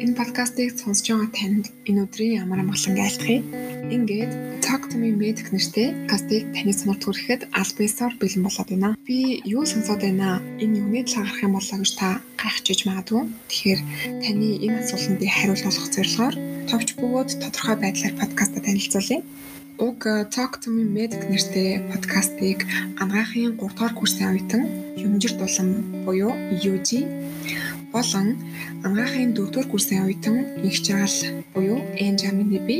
Энэ подкастыг сонсож байгаа танд энэ өдрийн ямар амгалан айлтгая. Ингээд Talk to me Medic нэртэй подкастыг таны сонирхол хүрэхэд аль биесээр бэлэн болоод байна. Би юу сонсоод байна? Энэ юуны талаар гарах юм болоо гэж та гайхчихж магадгүй. Тэгэхээр таны энэ асуултанд би хариулт олох зорилгоор товч бөгөөд тодорхой байдлаар подкастаа танилцуулъя. Уг Talk to me Medic нэртэй подкастыг анагаахын 3 дугаар курсын оюутан Юмжир дулам буюу UG болон анагаахын 4 дугаар курсын оюутан их жаргал буюу Энжамины би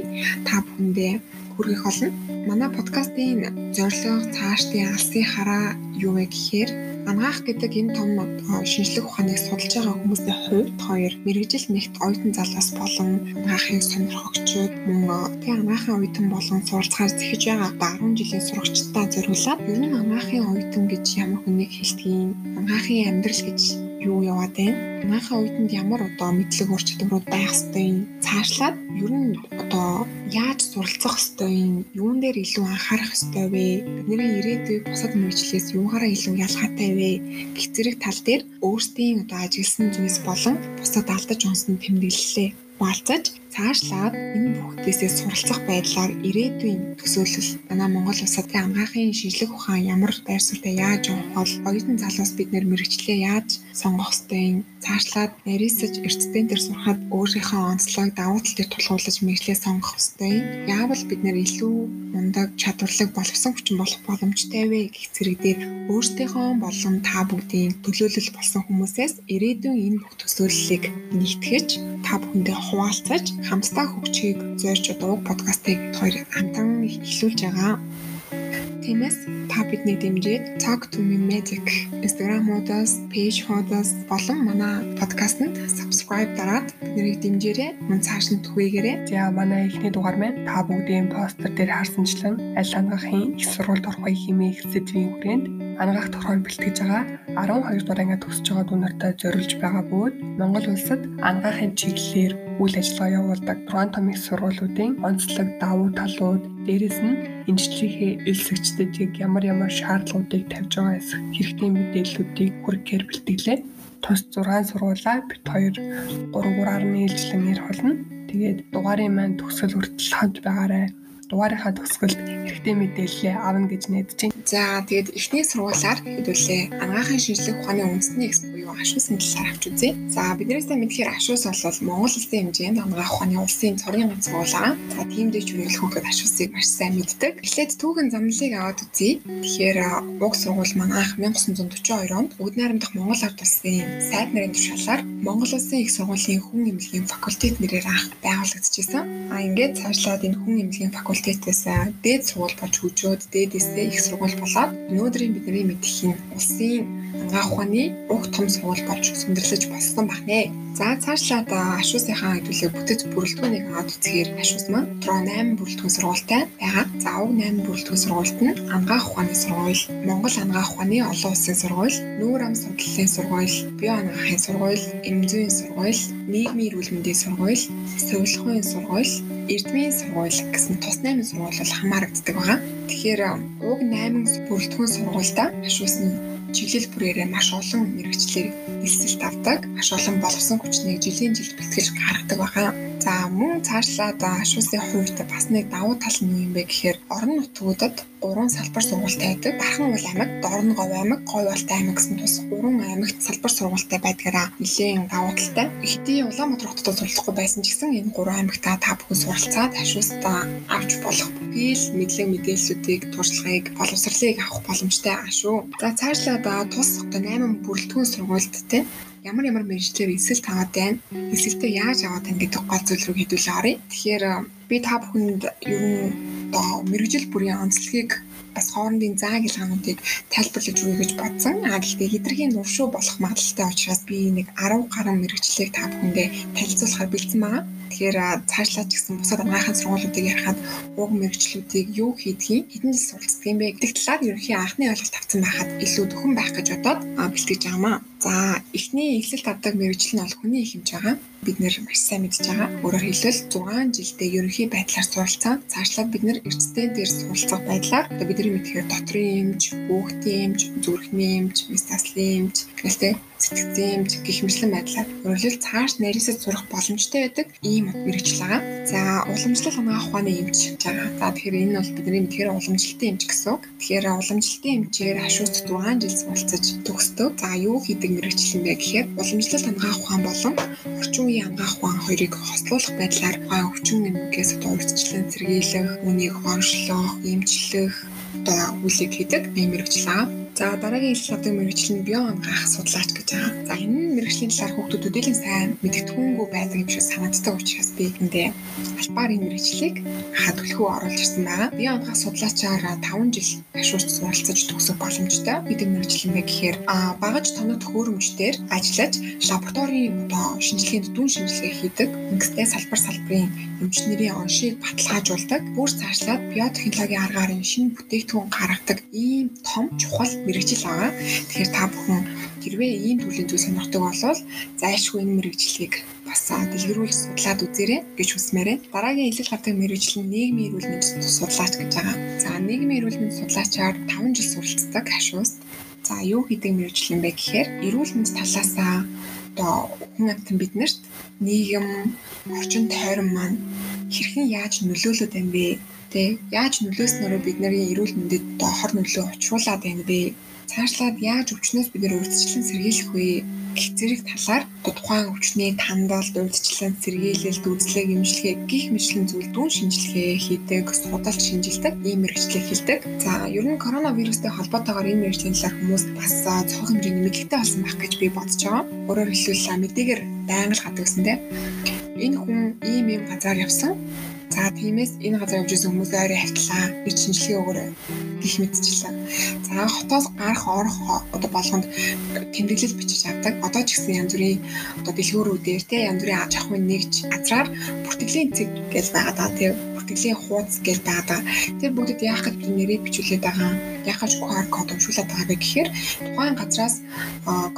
та бүхэндээ хүргэх болно. Манай подкастын зорилго цаашдын алсын хараа юу вэ гэхээр Ангаах гэдэг энэ том шинжлэх ухааныг судалж байгаа хүмүүсийн хувьд хоёр мэрэгжил нэгт оюутан залуус болон ангаахыг сонирхогчид мөн тэг ангаахын оюутан болон суралцахаар зэхэж байгаа 10 жилийн сурагчдаа зориулаад ер нь ангаахын оюутан гэж ямар хүнийг хэлдэг ангаахын амьдрал гэж юу яваад байна. Манайхаа үеинд ямар одоо мэдлэг чадварууд байх ёстой юм. Цаашлаад ер нь одоо яаж суралцах ёстой юм, юун дээр илүү анхаарах ёстой вэ? Бидний ирээдүйд бусад мэрэгчлээс юугаараа илүү ялгаатай вэ? гэх зэрэг тал дээр өөрсдийн одоо ажигласан зүйлс болон бусад алдаж унсан тэмдэглэлээ хуваалцаж цаашлаад энэ бүхтээсээ суралцах байдлаар ирээдүйн төсөөлөл манай Монгол улсад ангаахын шинжлэх ухаан ямар байр суурьтай яаж явах бол оюутан залуус бид нэр мэрэгчлээ яаж сонгох ёстой цаашлаад нарийсаж эрдцтэн дээр сурахад өөрийнхөө онцлог давуу тал дээр тулгуурлаж мэрэгчлээ сонгох ёстой яавал бид нэр илүү мундаг чадварлаг боловсон хүчин болох боломжтой вэ гэх зэрэг дээр өөртөөхөө болон та бүгдийн төлөөлөл болсон хүмүүсээс ирээдүйн энэ бүх төсөөллийг нэгтгэж та бүхэндээ хуваалцаж хамтдаа хөгжихийг зорж одоо подкастыг хоёр хамтан эхлүүлж байгаа. Тиймээс та бидний дэмжиж Talk to me Magic Instagram-уудаас, page-уудаас болон манай подкастэнд subscribe дараад биднийг дэмжээрэй. Мөн цааш нь түгээгээрэй. За манай эхний дугаар маань та бүгдийн постэр дээр харсанчлан аль хангахын их сургуульд орохыг хэмээх сэдвийн хүрээнд ангаах тохиол бэлтгэж байгаа 12 дугаар анги төгсөж байгаа дүүнэртэй зориулж байгаа бөгөөд Монгол улсад ангаахын чиглэлээр үйл ажиллагаа явуулдаг их сургуулиудын онцлог давуу талууд, дээрэс нь эмчилгээний элсэгчдэд ямар ямар шаардлагуудыг тавьж байгаа эсэх хэрэгтэй мэдээллүүдийг хүргэхээр бэлтгэлээ. Тус 6 сургуулаа бит 2 3 3-аар нийлжлэн нэр холно. Тэгээд дугаарын маань төгсгөл хүртэл хад байгаарай дугаарынхаа төгсгөлд хэрэгтэй мэдээлэл авна гэж найдаж байна. За тэгээд эхний сургуулаар хэдүүлээ анагаахын шинжлэх ухааны үндэсний экс буюу ашуусын талаар авч үзье. За биднээсээ мэдхээр ашуус бол Монгол улсын хэмжээнд анагаах ухааны улсын цорын ганц сургуулаа. За тиймдээ чүрэлэх хөхөд ашуусыг маш сайн мэддэг. Эхлээд түүхэн замналыг аваад үзье. Тэгэхээр уг сургууль манайх 1942 онд Бүгд найрамдах Монгол ард улсын сайд нарын тушаалаар Монгол улсын их сургуулийн хүн эмнэлгийн факультет нэрээр анх байгуулагдчихсан. А ингээд цаашлаад энэ хүн эмнэлгийн факультет факультетээс дээд сургууль болж хөгжөөд дээдээсээ их сургууль болоод өнөөдрийн бидний мэдхийн улсын ангаах ухааны уг том сургууль болж сөндөрлөж болсон байна. За цаашлаад ашуусынхаа хэдүүлээ бүтэц бүрэлдэхүүнийг аваад үзэхээр ашуус маань метро 8 бүрэлдэхүүн сургуультай байгаа. За уг 8 бүрэлдэхүүн сургуульд нь ангаах ухааны сургууль, Монгол ангаах ухааны олон улсын сургууль, нүүр ам судлалын сургууль, био ангаахын сургууль, эмзүүийн сургууль, нийгмийн эрүүл мэндийн сургууль, совилгын сургууль, эрдмийн сургууль гэсэн тус 8 сургууль бол хамаарагддаг байгаа. Тэгэхээр уг 8 бүрэлдэхүүн сургуультай ашуус нь чиглэл бүрээрээ маш олон мэрэгчлэр элсэлт авдаг, маш олон боловсон хүчнийг жилийн жилд бэлтгэж гаргадаг байгаа. За мөн цаашлаад ашуусын хувьд бас нэг давуу тал нь юу юм бэ гэхээр орон нутгуудад гурван салбар сургуультай байдаг. Бархан уул аймаг, Дорн говь аймаг, Говьолтой аймаг гэсэн тус гурван аймагт салбар сургуультай байдгаараа нэлээд давуу талтай. Хэдий Улаанбаатар хотод суралцахгүй байсан ч гэсэн энэ гурван аймагтаа та бүхэн суралцаад ашуустаа авч болох бүхий л мэдлэг мэдээллүүдийг туршлагыг боловсролыг авах боломжтой шүү. За цаашлаад тус одоо 8 бүрэлдэхүүн те ямар ямар мэрэгчлэр эсэл таваад байна. Эсэлтээ яаж аваад байна гэдэг гол зүйл рүү хэдүүлээ оръё. Тэгэхээр би та бүхэнд ер нь одоо мэрэгжил бүрийн онцлогийг бас хоорондын зааг илгаануудыг тайлбарлаж өгье гэж бодсон. А гэхдээ хэдэрхийн нуршуу болох магадaltaй учраас би нэг 10 гаруй мэрэгчлийг та бүхэндээ танилцуулахаар бэлдсэн байгаа. Тэгэхээр цаашлаад ч гэсэн бусад ангаахын сургуулиудыг ярихад уг мэрэгчлүүдийг юу хийдгийг хэдэн жил суралцдаг юм бэ гэдэг талаар ерөнхий анхны ойлголт авсан байхад илүү төхөн байх гэж бодоод бэлтгэж байгаамаа. За эхний эхлэлт авдаг мэрэгжил нь бол хүний их хэмж байгаа. Бид нэр маш сайн мэдж байгаа. Өөрөөр хэлбэл 6 жилдээ ерөнхий байдлаар суралцсан. Цаашлаад бид нэр эрсдэн дээр суралцах байдлаар бидний мэдхээр дотрын эмч, хүүхдийн эмч, зүрхний эмч, мистаслын эмч, гэлтэй сэтгцэмж гих мэтлэн байдлаар өөрөлдөл цааш нарийсад сурах боломжтой байдаг ийм мэрэгжил байгаа. За уламжлал хамгаах ухааны эмч байгаа. За тэгэхээр энэ бол бидний мэдхээр уламжлалтын эмч гэсэн үг. Тэгэхээр уламжлалтын эмчээр хашууц 6 жил суралцаж төгсдөг. За юу хийдэг мэрэгжил юм бэ гэхээр уламжлалт хамгаах ухаан болон орчин үеийн хамгаах ухаан хоёрыг хослуулах байдлаар ухаан өвчин нэмгээс одоо урьдчилан сэргийлэх, үнийг онцлох, эмчлэх одоо үйлийг хийдэг ийм мэрэгжил байгаа. За дараагийн ил шатыг мэрэгжил нь био ангаах судлаач гэж байгаа. За энэ мэрэгжлийн талаар хүүхдүүд өдөөлийн сайн мэддэхүүнгүй байдаг юм шиг санагддаг учраас би эндээ албаар энэ мэрэгжлийг хаад төлхөө оруулж ирсэн байгаа. Био ангаах судлаачаар 5 жил ашуурч суралцаж төгсөх боломжтой. Бид мэрэгжил юм бэ гэхээр а багаж тоног төхөөрөмждөр ажиллаж лабораторийн одоо шинжилгээнд дүн шинжилгээ хийдэг. Ингэхдээ салбар салбарын эмчнэрийн оншийг баталгаажуулдаг. Бүр цаашлаад биотехнологийн аргаар шинэ бүтээгдэхүүн гаргадаг ийм том чухал мэрэгжил байгаа. Тэгэхээр та бүхэн хэрвээ ийм төрлийн зүйл сонирхдаг бол зайлшгүй энэ мэрэгжлийг бас дэлгэрүүлж судлаад үзээрэй гэж хүсмээрээ. Дараагийн илэл гардаг мэрэгжил нь нийгмийн эрүүл мэндийн судлаач гэж байгаа. За нийгмийн эрүүл мэндийн судлаачаар 5 жил суралцдаг хашуус. За юу хийдэг мэрэгжил юм бэ гэхээр эрүүл мэнд талаасаа одоо хүн амтан биднэрт нийгэм орчин тойрон маань хэрхэн яаж нөлөөлөд байна бэ? Тэ яаж нөлөөснөрөө бидний эрүүл мэндэд хор нөлөө учруулад байна вэ? Цаашлаад яаж өвчнөөс бид нэр урьдчилан сэргийлэх вэ? гэх зэрэг талаар тухайн өвчний тандалд урьдчилан сэргийлэлт үзлэг эмчилгээ гих мэтлэн дүүн шинжилгээ хийдэг, судалж шинжилдэг ийм мэрэгчлэг хэлдэг. За ер нь коронавирустэй холбоотойгоор энэ мэрэгчлийн талаар хүмүүс бас цог хэмжээний мэдлэгтэй болсон байх гэж би бодож байгаа. Өөрөөр хэлбэл мэдээгээр байнга л гадаг гэсэн тийм. Энэ хүн ийм ийм газар явсан За тиймээс энэ газар явж исэн хүмүүс ойроо хавтлаа. Би шинжилгээ өгөөрэй гих мэдчихлээ. За хотоос гарах орох одоо болгонд тэмдэглэл бичиж авдаг. Одоо ч гэсэн янз бүрийн одоо дэлгүүрүүдээр те янз бүрийн аж ахуйн нэгж газраар бүртгэлийн цэг гэж байгаа даа тийм бүртгэлийн хуудас гэж байгаа. Тэр бүгдэд яах гэж нэрийг бичүүлээд байгаа. Яах гэж QR код уншуулад байгаа вэ гэхээр тухайн газраас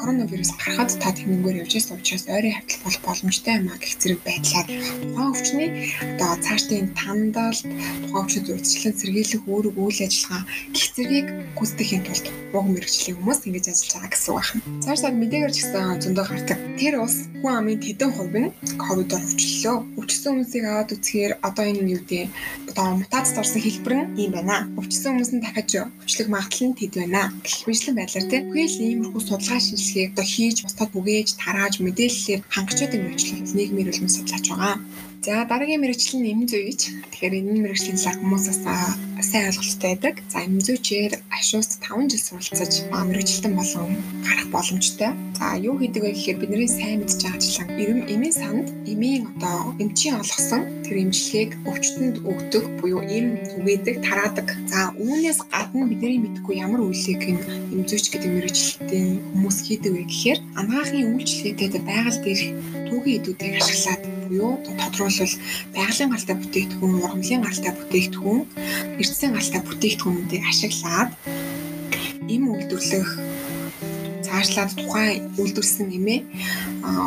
коронавирус гарахад та тэмнгээр явж байсан учраас ойрын хавтал болох боломжтой юм а гэх зэрэг байдлаар тухайн өвчний одоо цаашдын тандалт тухайн өвчнөд урьдчилан сэргийлэх үүрэг үйл ажиллагаа гих зэргийг гүйцэтгэхийн тулд уг мэрэгжлийн хүмүүс ингэж ажиллаж байгаа гэсэн үг байна. Цаашдаа мэдээгээр ч гэсэн зөндөө гардаг. Тэр ус хүн амын тэдэн хувь нь ковидор өвчлөлөө. Өвчсөн хүмүүсийг аваад үзэхээр одоо энэ юу гэдэг одоо мутацид орсон хэлбэр нь ийм байна. Өвчсөн хүмүүс нь дахиж өвчлөх магадлал нь тэд байна. Гэх мэтлэн байдлаар тийм бүхэл иймэрхүү судалгаа шинжилгээг одоо хийж бусдад бүгээж тарааж мэдээллээр юм ажил нийгмийн мэндийн судлаач байгаа. За дараагийн мэрэгчлэл нь эмэн зүйч. Тэгэхээр энэ мэрэгчлийн талаар хүмүүсээс сайн ойлголттой байдаг. За эмэн зүйчээр ашууст 5 жил суралцаж мэрэгчлэлтэн болон гарах боломжтой. За юу хийдэг вэ гэхээр бидний сайн мэдж байгаачлан эмийн санд эмийн одоо эмчийн олгосон тэр эмчилгээг өвчтөнд өгдөг буюу эм түгээдэг, тараадаг. За үүнээс гадна бидний мэдгүй ямар үйлийг эм зүйч гэдэг мэрэгчлэлтийн хүмүүс хийдэг вэ гэхээр анагаахын үйлчлэгээтэй байгаль дээрх түүхийн эдүүдийг ашиглаад буюу тодруулбал байгалийн галтай бүтээгдэхүүн, ургамлын галтай бүтээгдэхүүн, эрдэсийн галтай бүтээгдэхүүнүүдийг ашиглаад эм үйлдвэрлэх цаашлаад тухайн үйлдвэрлэсэн нэмээ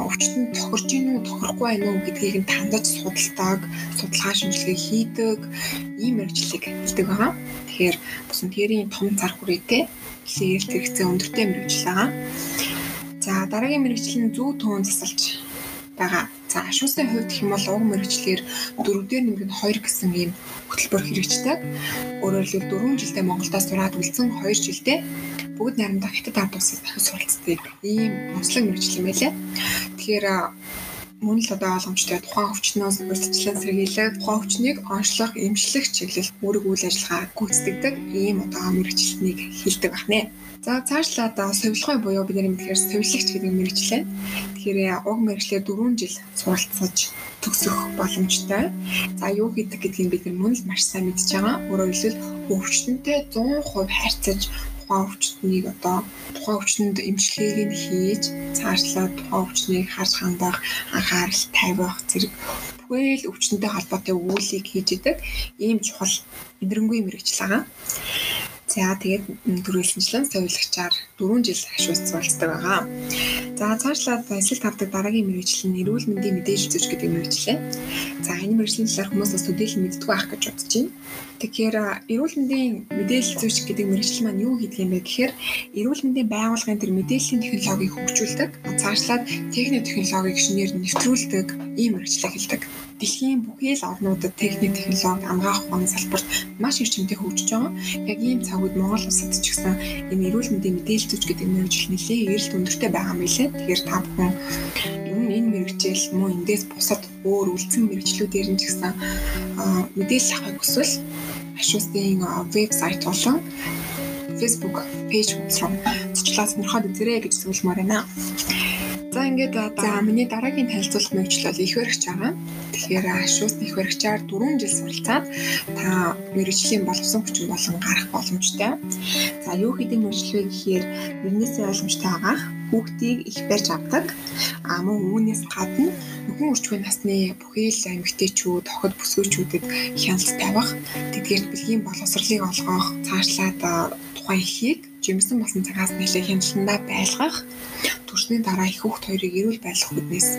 өвчтөнд тохирж гин үү тохирохгүй байна уу гэдгийг нь тандаж судалдаг, судалгаа шинжилгээ хийдэг ийм мэрэгжлийг хэлдэг байгаа. Тэгэхээр бусан тэрийн том зар хүрээтэй хэлээр хэрэгцээ өндөртэй мэрэгжил байгаа. За дараагийн мэрэгжил нь зүү төөн засалж байгаа. За ашуусын хувьд гэх юм бол уг мэрэгчлэр дөрөвдөр нэмгэн 2 гэсэн ийм хөтөлбөр хэрэгждэг. Өөрөөр хэлбэл 4 жилдээ Монголдо сураад үлдсэн 2 жилдээ бүгд найрамдах хятад ард улсад дахиж суралцдаг ийм онцлог мэрэгжил юм байлаа. Тэгэхээр мөн л одоо ойлгомжтой тухайн өвчнөөс урьдчилан сэргийлэх, тухайн өвчнийг онцлог, эмчлэх чиглэл үүрэг үйл ажиллагаа гүйцэтгэдэг ийм одоо мэрэгчлэлнийг хилдэг байна. За цаашлаад совилгой буюу бидний мэдхээр совилогч гэдэг мэрэгчлээ. Тэгэхээр уг мэрэгчлэр 4 жил суралцаж төгсөх боломжтой. За юу хийдэг гэдгийг бид нар мөн л маш сайн мэдж байгаа. Өөрөөр хэлбэл өвчтөнтэй 100% харьцаж тухайн өвчтнийг одоо тухайн өвчтөнд эмчилгээг нь хийж цаашлаад тухайн өвчнийг харж хандах, анхаарал тавих зэрэг бүхэл өвчтөнтэй холбоотой үйлийг хийж идэг ийм чухал эдгэрэнгүй мэрэгчл байгаа. За тэгээд төрөлхөнчлөн совилагчаар 4 жил хашууц суралцдаг байгаа. За цаашлаад эсэл тавдаг дараагийн мэрэгжил нь эрүүл мэндийн мэдээлэл зүйч гэдэг мэрэгжлээ. За энэ мэрэгжлийн талаар хүмүүс бас төдийлөн мэддэг байх гэж бодож байна. Тэгэхээр эрүүл мэндийн мэдээлэл зүйч гэдэг мэрэгжил маань юу хийдэг юм бэ гэхээр эрүүл мэндийн байгууллагын төр мэдээллийн технологиг хөгжүүлдэг, цаашлаад техник технологиг шинээр нэвтрүүлдэг ийм мэрэгчлээ хэлдэг дэлхийн бүхий л орнуудад техник технологи амгаах ухааны салбарт маш их чимтэй хөгжиж байгаа. Яг ийм цагууд Монгол улсад ч гэсэн энэ эрүүл мэндийн мэдээлэл зүйч гэдэг мэрэгжил нэлээд эрэлт өндөртэй байгаа юм билээ. Тэгэхээр та бүхэн нь энэ мэрэгжил мөн эндээс бусад өөр үлдсэн мэрэгчлүүдээр нь ч гэсэн мэдээлэл авахыг хүсвэл ашуусын вебсайт болон Facebook пэйж руу зочлоо сонирхоод үзээрэй гэж зөвлөмөр байна. Ингээд за миний дараагийн танилцуулга мэрэгчл бол их баригч байгаа. Тэгэхээр шуусны их баригчаар 4 жил суралцаад та мэрэгжлийн боловсон хүчин болон гарах боломжтой. За юу хийдэг вэ гэхээр мөрнөөсөө ойлгомжтой агаах хүүхдийг их барьж авдаг. А мөн үүнээс гадна нөхөн үрчгүй насны бүхий л эмэгтэйчүүд, охид бүсгүйчүүдэд хяналт тавих, тэдгээр бэлгийн боловсролыг олгох, цаашлаад тухайн эхийг жимсэн болсон цагаас нэлээд хяналтандаа байлгах төрсний дараа их хүүхд хоёрыг эрүүл байх хүднээс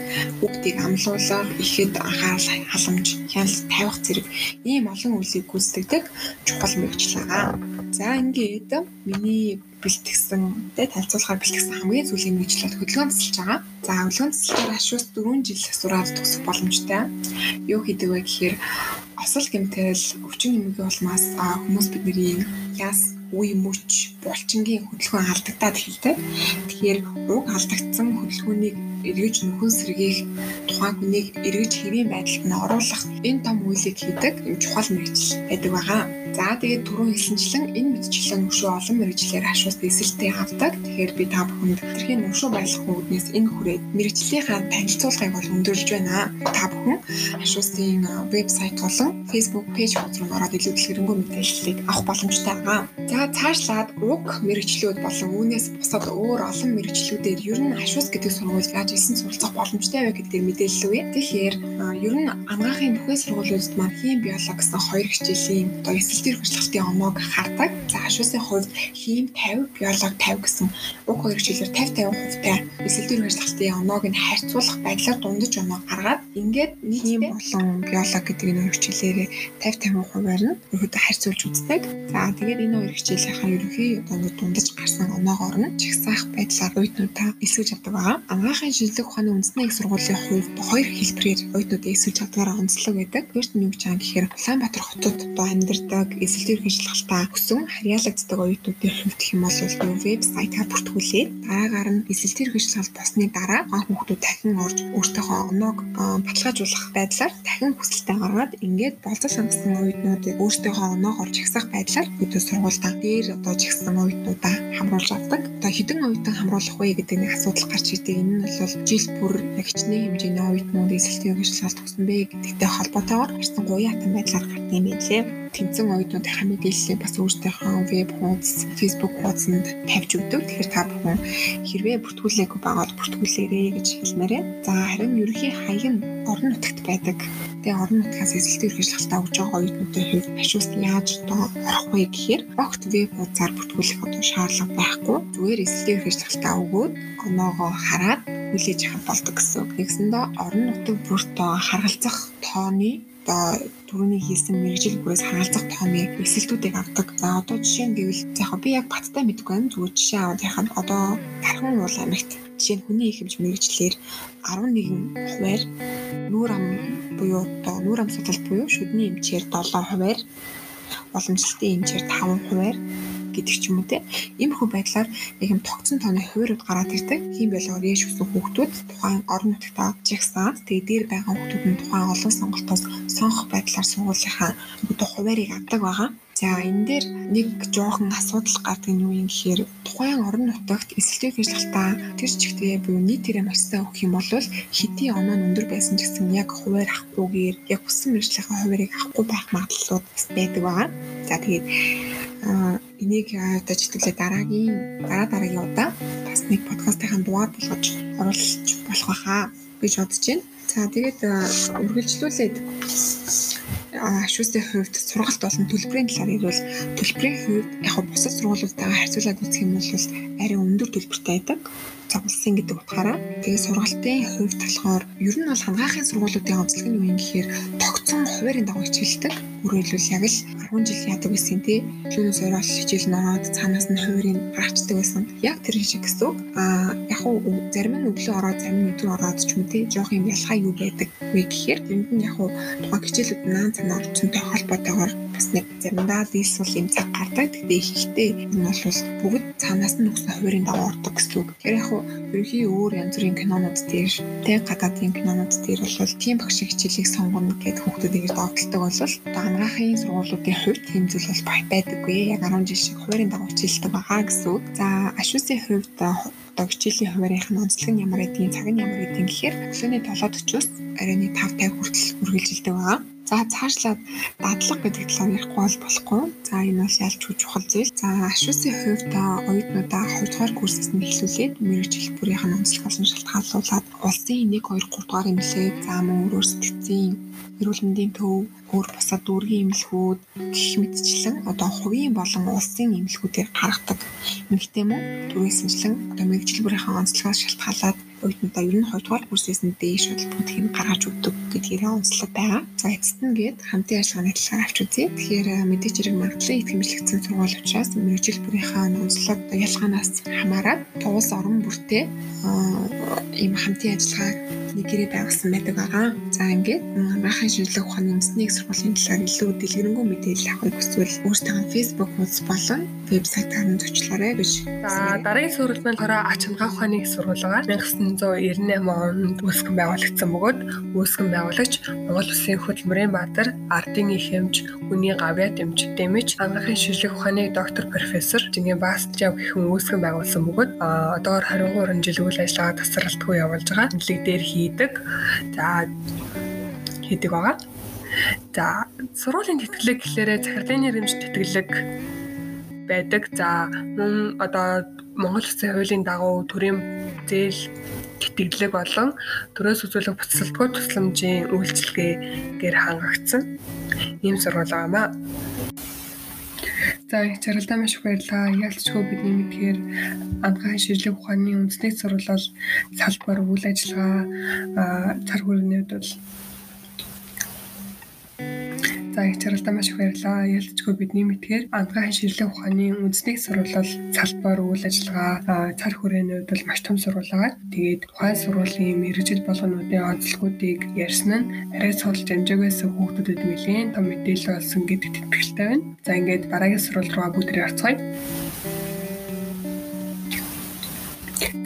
хүүхдийг амлуулах, ихэд анхаарал халамж, хяналт тавих зэрэг ийм олон үйлийг гүйцэтгэдэг чухал мэрэгчлээ байгаа. За ингээд миний бэлтгэсэн тэ танилцуулахаар бэлтгэсэн хамгийн сүүлийн мэрэгчлэл хөдөлгөөн тасалж байгаа. За хөдөлгөөн тасалгаар ашуус 4 жил сураад төгсөх боломжтой. Юу хийдэг вэ гэхээр осол гэмтэл өвчин эмгийн улмаас хүмүүс бидний яс үе мөч булчингийн хөдөлгөөн алдагдаад эхэлдэг. Тэгэхээр уг алдагдсан хөдөлгөөнийг эргэж нөхөн сэргийлэх тухайн хүнийг эргэж хэвийн байдалд нь оруулах энэ том үйлийг хийдэг юм чухал мэрэгжил байдаг байгаа. За тэгээд түрүүн хэлсэнчлэн энэ мэдчлэн өшөө олон мэрэгчлэр ашуулт эсэлтэй авдаг. Тэгэхээр би та бүхэнд тэрхийн өшөө байлгах үүднээс энэ хүрээд мэрэгжлийнхаа танилцуулгыг бол өндөрлж байна. Та бүхэн ашуултын вебсайт болон Facebook пэйж руу ороод илүү дэлгэрэнгүй мэдээллийг авах боломжтой байгаа. За цаашлаад уг мэрэгчлүүд болон үүнээс бусад өөр олон мэрэгчлүүдээр ер нь ашуус гэдэг сургууль яаж исэн суралцах боломжтой вэ гэдгээр мэдээлэл өгье. Тэгэхээр ер нь ангаахын бүхэл сургуулиудад маань хим биолог гэсэн хоёр хичээлийн одоо эсэлтэр хөшлөлтийн оног хардаг. За ашуусын хувьд хим 50, биолог 50 гэсэн уг хоёр хичээлээр 50 50 хувьтай эсэлтэр хөшлөлтийн оноог нь харьцуулах байдлаар дундаж оноо гаргаад ингээд хим болон биолог гэдэг энэ хоёр хичээлээр 50 50 хувиар нь өөрөдөө харьцуулж үздэг. За тэгээд энэ хоёр хичээлийнхаа ерөнхий одоо дундаж гарсан оноогоор нь чагсаах байдлаар уйднуудаа эсгэж авдаг байгаа. Ангаахын шинжлэх ухааны үндэсний их сургуулийн хувьд хоёр хэлбэрээр уйднууд эсгэж чадвараа онцлог байдаг. First нь юу гэж байгаа гэхээр Улаанбаатар хотод одоо амьдардаг эсэлтэр шинжилгэлтаа өсөн харьяалагддаг уйднуудын хувьд хэм бол юу вебсайтаар бүртгүүлээд дараагаар нь эсэлтэр шинжилгэлт болсны дараа хүүхдүүд дахин орж өөртөөхөө оноог баталгаажуулах байдлаар дахин хүсэлтээ гаргаад ингээд болцол хангасан уйднуудыг өөртөөхөө оноогоор чагсах байдлаар өдөө сургуультай дээр одоо жигсэн уйднуудаа хамруулж авдаг. Одоо хэдэн уйдан хамруулах вэ гэдэг нэг асуудал гарч ирдэг. Энэ нь бол жил бүр хичнээн хэмжээний уйднууд эсэлтийн хэрэгжил тогсон бэ гэдэгтэй холбоотойгоор харсан гуян хатан байдлаар гардаг юм байна лээ. Тэнцэн уйднуудынхаа мэдээллийг бас өөртөөхөө веб хуудас, фейсбુક хуудасанд тавьж өгдөг. Тэгэхээр та бүхэн хэрвээ бүртгүүлээгүй байгаад бүртгүүлээрэй гэж хэлмээрээ. За харин ерөнхий хаяг нь орон нутагт байдаг. Тэгээ орон нутгаас эсэлтийн хэрэгжлэлтаа өгж байгаа оюутнуудын хувьд ашигт яаж одоо орох вэ гэхээр огт веб хуудасаар бүртгүүлэх одоо шаардлага байхгүй. Зүгээр эсэлтийн хэрэгжлэлтаа өгөөд оноогоо хараад хүлээж авах болдог гэсэн. Нэгсэндээ орон нутаг бүрт харгалзах тооны одоо түрүүний хийсэн мэрэгжил бүрээс харгалзах тооны эсэлтүүдийг авдаг. За одоо жишээ нь гэвэл яг би яг баттай мэдгүй юм зүгээр жишээ аваад яхад одоо Тархан уул аймагт жишээ нь хүний их хэмж мэрэгчлэр 11 хувиар нүүр ам буюу одоо нүүр ам судлалт буюу шүдний эмчээр 7 хувиар уламжлалтын эмчээр 5 хувиар гэдэг ч юм уу те. Иймэрхүү байдлаар яг юм тогтсон тооны хувирууд гараад ирдэг. Тийм байлгаар яш өсөн хүүхдүүд тухайн орон нутгад жагсаад тэгээ дээр байгаа хүүхдүүд нь тухайн олон сонголтоос сонгох байдлаар сургуулийнхаа одоо хуваарийг авдаг байгаа. За энэ дээр нэг жоохон асуудал гардаг нь юу юм гэхээр тухайн орон нутагт эсэлтийн ажиллагаатаа тэр чигтээ буюу нийтээрээ маш сайн өгөх юм бол хэдийн оноо өндөр байсан ч гэсэн яг хуваар авахгүйгээр яг хүссэн мэржлийнхаа хуваарийг авахгүй байх магадлалууд байдаг байгаа. За тэгээд энийг одоо читгэлээ дараагийн дараа дараагийн удаа бас нэг подкастынхаа дугаар болгож оруулж болох байхаа гэж бодож байна. За тэгээд үргэлжлүүлээд ашуусын хувьд сургалт болон төлбөрийн талаар ирвэл төлбөрийн хувьд яг бусад сургуулиудтайгаа харьцуулаад үзэх юм бол арай өндөр төлбөртэй байдаг. Болсон гэдэг утгаараа тэгээ сургалтын хувьд болохоор ер нь бол хангаахын сургуулиудын онцлог нь юу юм гэхээр тогтсон хуваарийн дагуу хичээлдэг. Өөрөөр хэлбэл яг л 10 жил яадаг байсан тий. Түүнээс ороод хичээл нороод цаанаас нь хуваарийн гарчдаг байсан. Яг тэр шиг гэсэн үг. Аа яг уу зарим нь өглөө ороод зарим нь өдөр ороод ч юм тий. Жоох юм ялгаа юу байдаг вэ гэхээр тэнд нь яг уу тухайн хичээлүүд наан цанаа орчинтой холбоотойгоор бас нэг заримдаа дийлс бол юм цаг гардаг. Тэгтээ их ихтэй энэ бол бүгд цаанаас нь өгсөн хуваарийн дагуу ордог гэсэн үг. Тэр яг уу ерөнхий өөр янз бүрийн кинонууд дээр тэг гадаадын кинонууд дээр бол тийм багш хичээлийг сонгоно гэдэг хүүхдүүд ингэж догтлдог бол одоо анагаахын сургуулиудын хувьд тийм зүйл бол байдаггүй. Яг 10 жил шиг хуваарийн дагуу хичээлдэг байгаа гэсэн үг. За ашуусын хувьд одоо хичээлийн хуваарийнх нь онцлог нь ямар гэдгийг цаг нь ямар гэдгийг гэхээр өглөөний 7:40-оос оройн 5:50 хүртэл үргэлжилдэг байгаа. За цаашлаад дадлага гэдэг талаар ярихгүй бол болохгүй. За энэ бол ялч хүч чухал зүйл. За ашуусын хувьд оюутнуудаа 2 дугаар курсээс нь эхлүүлээд мэрэгжил бүрийнх нь онцлог болсон шалтгааллуулаад улсын 1 2 3 дугаар имлэг за мөн өөрөөр сэтгцийн эрүүл мэндийн төв, өөр бусад дүүргийн эмнэлгүүд гэх мэтчлэн одоо хувийн болон улсын эмнэлгүүдээр гаргадаг. Нэгтэй мөн түрүүсэнчлэн одоо мэрэгжил бүрийнхээ онцлогоос шалтгаалаад оюутнуудаа ер нь 2 дугаар курсээс нь дээш хөтөлбөрийг нь гаргаж өгдөг гэдгээр онцлог байгаа. За эцэст нь гээд хамтын ажиллагааны талаар авч үзье. Тэгэхээр мэдээж хэрэг магадлал их хэмжлэгдсэн сургууль учраас мэрэгжил бүрийнхээ онцлог ялгаанаас хамаарат тус орон бүртээ ийм хамтын ажиллагаа нэг гэрээ байгуулсан байдаг байгаа. За ингээд анхаахын шинжилгээ ухааны үндэсний сургуулийн талаар илүү дэлгэрэнгүй мэдээлэл авахыг хүсвэл өөрсдөө Facebook хуудас болон вебсайтаар нь зочлоорой гэж. За дараагийн сурвалж маань хороо ач хамгаалах ухааны сургуулигаа 1998 онд үүсгэн байгуулагдсан бөгөөд үүсгэн байгуулагч Монгол Улсын хөдөлмөрийн баатар ардын их хэмж хүний гавья дэмж дэмэж анхаахын шинжилгээ ухааны доктор профессор Жингийн Бастжав гэхэн үүсгэн байгуулсан бөгөөд одоогор 23 жил үйл ажиллагаа тасралтгүй явуулж байгаа. Нэлэг дээр хийдэг. За хийдэг байгаа. За сургуулийн тэтгэлэг гэхлээрэ захирлын нэрмж тэтгэлэг байдаг. За мөн одоо Монгол Улсын хуулийн дагуу төрийн зээл тэтгэлэг болон төрөөс үзүүлэх буцалтгүй тусламжийн үйлчилгээгээр хангагдсан ийм сургууль байгаамаа. За их жаргалтай маш их баярлалаа. Яалтчгүй бидний мэдхээр анхаан шинжлэх ухааны үндэсний сурвалж бол салбар үйл ажиллагаа цар хүрээний хувьд бол За их чаргалтай маш их баярлалаа. Ялцчгүй бидний мэдхээр анхаан шинжлэх ухааны үндэсний сурвалж салбар үйл ажиллагаа цар хүрээний хувьд бол маш том сурвалж. Тэгээд тухайн сургуулийн мэрэгжил болгонуудын онцлогуудыг ярьсан нь арай судалж амжаагаас хүүхдүүдэд нэлээд том мэдээлэл болсон гэдэгт итгэлтэй байна. За ингээд дараагийн сурвалж руу бүгдээ орцгоё.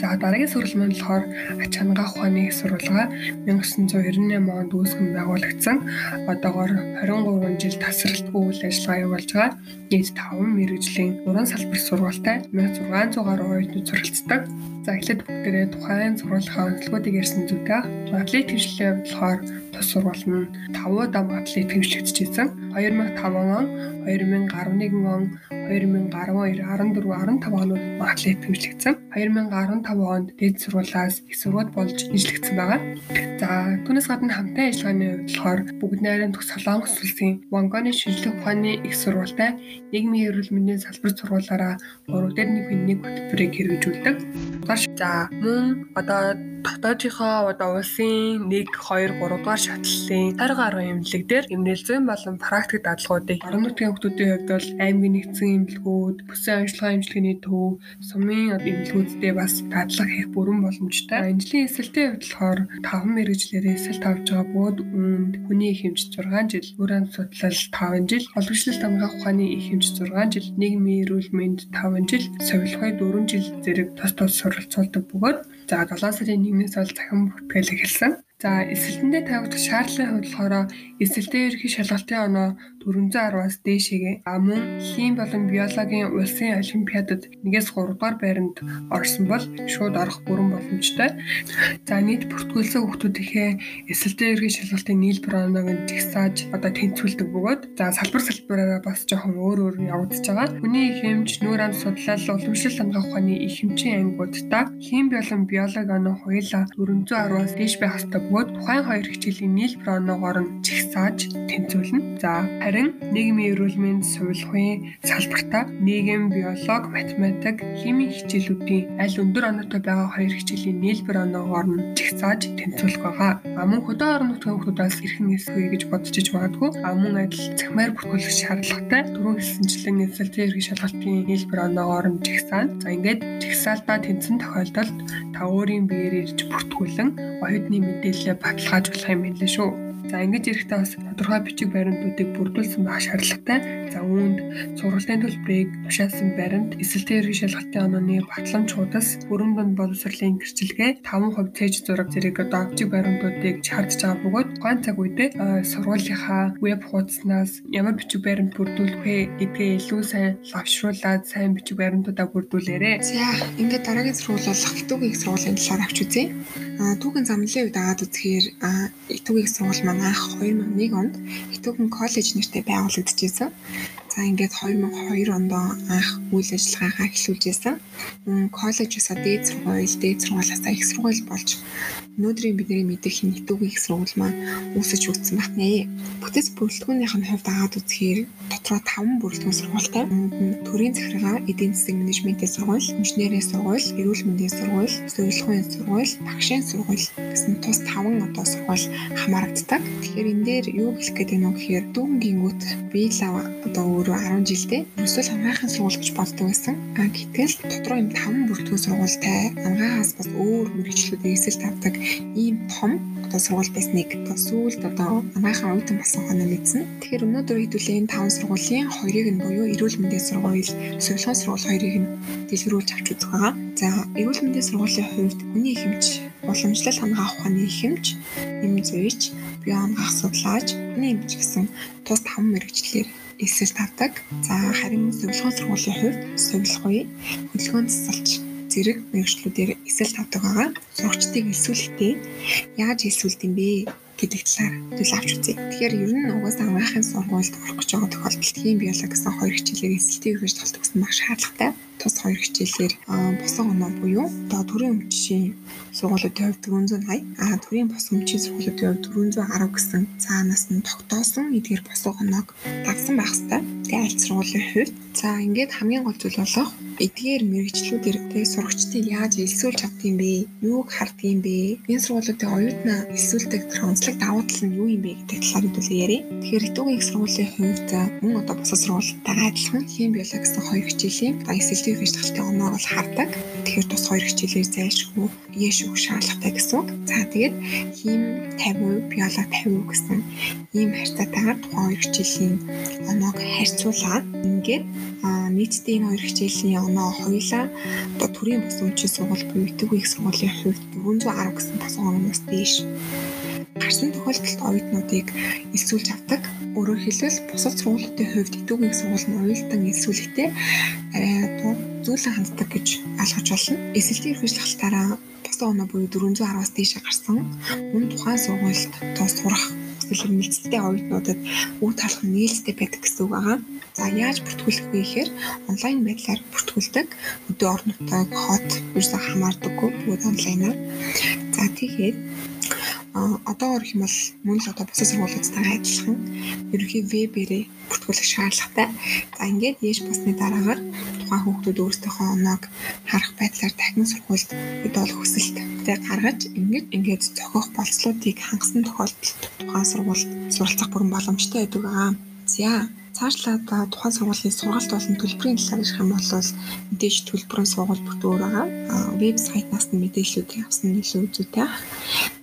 За дараагийн сурвалж маань болохоор ач хамгаах ухааны сурвалгаа 1998 онд үүсгэн байгуулагдсан. Одоогоор 23 жил тасралтгүй үйл ажиллагаа явуулж байгаа. Нийт 5 мэрэгжлийн 3 салбар сургуультай 1600 гаруй оюутнууд суралцдаг. За эхлээд бүгдээрээ тухайн сургуулийн онцлогуудыг ярьсан зүйтэй. Атлет хэмжлэлийн болохоор тус сургууль нь 5 удаа атлет хэмжлэгдчихсэн. 2005 он, 2011 он, 2012, 14, 15 онууд атлет хэмжлэгдсэн. 2015 онд дэд сургуулиас их сургууль болж нэжлэгдсэн байгаа. За түүнээс гадна хамтын ажиллагааны хувьд болохоор бүгд найрын төгс Солонгос улсын Вонгоны шинжлэх ухааны их сургуультай нийгмийн эрүүл мэндийн салбар сургуулаараа 3 дээр 1 хөтөлбөрийг хэрэгжүүлдэг. За мөн одоо дотоодынхоо одоо улсын 1 2 3 дугаар шатлалын 20 гаруй эмнэлэг дээр эмнэлзэн болон практик дадлгуудыг орон нутгийн хүмүүсийн хувьд бол аймгийн нэгдсэн эмнэлгүүд, бүсийн онцлогын эмчилгээний төв, сумын эмнэлгүүдтэй бас дадлаг хийх бүрэн боломжтой. Эмнэлгийн эсэлтийн хувьд болохоор 5 мэрэгчлэр эсэлт авч байгаа бууд үүнд хүний их хэмж 6 жил, үр амьд судлал 5 жил, олбочлолт хамгаах ухааны их хэмж 6 жил, нийгмийн эрүүл мэнд 5 жил, совилгын 4 жил зэрэг тус тус суралцуулдаг бөгөөд за 7 сарын 1-ээс бол захин бүртгэл эхэлсэн. За эсэлтэндээ тавигдах шаардлагын хувьд болохоор эсэлтийн ерхий шалгалтын оноо 410-аас дээшээгээ мөн хим болон биологийн улсын олимпиадад 1-ээс 3 дугаар байранд орсон бол шууд орох бүрэн боломжтой. За нийт бүртгүүлсэн хүүхдүүдийнхээ эсэлтийн ерхий шалгалтын нийлбэр оноог нь жигсааж одоо тэнцвүүлдэг бөгөөд за салбар салбараараа бас жоохон өөр өөр явагдаж байгаа. Хүний их хэмж, нүүр ам судлал, уламжлалт хамгаах ухааны их хэмжийн ангиудаа хим болон биологи оноо хоёулаа 410-аас дээш байх ёстой бөгөөд тухайн хоёр хичээлийн нийлбэр оноогоор нь жигсааж тэнцвүүлнэ. За харин нийгмийн эрүүл мэнд, сувилгын салбартаа нийгэм, биолог, математик, химийн хичээлүүдийн аль өндөр оноотой байгаа хоёр хичээлийн нийлбэр оноогоор нь жигсааж тэнцвүүлэх байгаа. А мөн хөдөө орон нутгийн хүмүүсээс эрхэн эсвэ гэж бодож иж магадгүй. А мөн адил цахимаар бүртгүүлэх шаардлагатай дөрвөн хэсэнчлэн эсэлтийн эрхийг шалгалтын нийлбэр оноогоор нь жигсаана. За ингээд жигсаалдаа тэнцэн тохиолдолд та өөрийн биеэр ирж бүртгүүлэн оюутны мэдээлэлээ баталгаажуулах юм байна лээ шүү. За ингэж эрэхтэй бас тодорхой бичиг баримтуудыг бүрдүүлсэн байх шаардлагатай. За үүнд сургалтын төлбөрийг тушаасан баримт, эсэлтийн ерхий шалгалтын онооны батламжуудаас бүрэн дунд боловсролын гэрчилгээ 5% цээж зураг зэрэг одоо бичиг баримтуудыг чардж байгаа бөгөөд тухайн цаг үедээ сургуулийнхаа веб хуудаснаас ямар бичиг баримт бүрдүүлэх вэ гэдгээ илүү сайн лавшруулад сайн бичиг баримтуудаа бүрдүүлээрэй. За ингээд дараагийн сургууль болох Итүгийн сургуулийн талаар авч үзье. А түүхэн замлын үед агаад үзэхээр Итүгийн сургууль маань анх 2001 онд Итүхэн коллеж нэртэй байгуулагдчихсэн. За ингээд 2002 онд анх үйл ажиллагаагаа эхлүүлж байсан. Мөн коллежсаа дээд сургууль, дээд сургуулиасаа их сургууль болж өнөөдрийн бидний мэдэх их сургууль маань үүсэж үүссэн байна. Бүтэц бүрэлдэхүүнийх нь хувьд агаад үзэхээр дотроо 5 бүрэлдэхүүн сургуультай. Төрийн захиргаа, эдийн засгийн менежментийн сургууль, инженерийн сургууль, эрүүл мэндийн сургууль, зөвлөгөөний сургууль, багшийн сургууль гэсэн тус 5 одоо сургууль хамаарагддаг. Тэгэхээр энэ дээр юу хэлэх гээд байна вэ гэхээр дүүнгингүүт биелав одоо өөрөө 10 жилдээ өсвөл хамгаахын сургууль гэж боддог байсан. А гэтэл дотроо юм 5 бүрэлдэхүүн сургуультай хамгаахаас бас өөр мэрэгчлүүд эсэл тавдаг ийм том одоо сургууль байсныг сүүлд одоо манайхан оюутан болсон хоноо мэдсэн. Тэгэхээр өнөөдөр хэдүүлээ энэ таван сургуулийн хоёрыг нь буюу эрүүл мэндийн сургууль, сувилгын сургууль хоёрыг нь дэлгэрүүлж авч үзэх байгаа. За эрүүл мэндийн сургуулийн хувьд хүний хэмж уламжлал хангаах ухааны хэмж, эм зүйч, бие хангаах судлаач, хүний хэмж гэсэн тус таван мэрэгчлэлээр эсэл тавдаг. За харин сувилгын сургуулийн хувьд сувилгын хөдөлгөөн засалч зэрэг мэрэгчлүүдээр эсэл тавдаг байгаа. Сурагчдыг элсүүлэхдээ яаж элсүүлд юм бэ гэдэг талаар төлөв авч үзье. Тэгэхээр ер нь угаасаа анхаахын сургуульд орох гэж байгаа тохиолдолд хим биологи гэсэн хоёр хичээлээр эсэлтийг талтдаг гэсэн маш шаардлагатай. Тус хоёр хичээлээр босоо оноо буюу одоо төрийн өмчийн сургуулиудын хувьд 480, а төрийн бос өмчийн сургуулиудын хувьд 410 гэсэн цаанаас нь тогтоосон эдгээр босоо оноог давсан байх хэвээр. Тэгээ аль сургуулийн хувьд за ингээд хамгийн гол зүйл болох эдгээр мэрэгчлүүдээр тэгээ сурагчдыг яаж элсүүлж авдığım бэ? Юуг хардгийм бэ? Энэ сургуулиудын оюутнаа элсүүлдэг тэр онцлог давуу тал нь юу юм бэ гэдэг талаар хэдүүлээ яриа. Тэгэхээр Итүгийн их сургуулийн хувьд мөн одоо бусад сургуультайгаа адилхан хим биологи гэсэн хоёр хичээлийн одоо эсэлтийн хичээлтэй оноог бол хардаг. Тэгэхээр тус хоёр хичээлээр зайлшгүй үг шаардлагатай гэсэн үг. За тэгээд хим 50%, биологи 50% гэсэн ийм харьцаатайгаар тухайн хоёр хичээлийн оноог харьцуулаад ингээд нийтдээ энэ хоёр хичээлийн оноо хоёулаа одоо төрийн бус өмчийн сургууль буюу их сургуулийн хувьд 410 гэсэн бос оноос дээш гарсан тохиолдолд оюутнуудыг элсүүлж авдаг. Өөрөөр хэлбэл бусад сургуулиудын хувьд Итүг их сургууль нь уялдан элсүүлэхдээ арай одоо зүйлэн ханддаг гэж ойлгож байна. Эсэлтийн эрхчлэлтаараа босоо оноо буюу 410-аас дээш гарсан мөн тухайн сургуульд одоо сурах эсвэл нэлцтэй оюутнуудад үг талах нээлттэй байдаг гэсэн үг байгаа. За яаж бүртгүүлэх вэ гэхээр онлайн байдлаар бүртгүүлдэг. Өдөө орнотойг хот ерөөсөө хамаардаггүй бүгд онлайнаар. За тэгээд одоо орох юм бол мөн л одоо бусад сургуулиудтай адилхан ерөнхий вебээрээ бүртгүүлэх шаардлагатай. За ингээд яаж басны дараагаар тухайн хүүхдүүд өөрсдийнхөө оноог харах байдлаар дахин сургуульд бодол хүсэлттэй гаргаж ингээд ингээд зохиох болцлуудыг хангасан тохиолдолд тухайн сургуульд суралцах бүрэн боломжтой байдаг аа. За цаашлаад тухайн сургуулийн сургалт болон төлбөрийн талаар ярих юм бол мэдээж төлбөрийн сургууль бүрт өөр байгаа. Веб сайтнаас нь мэдээллүүдийг авсан нь илүү зүйтэй.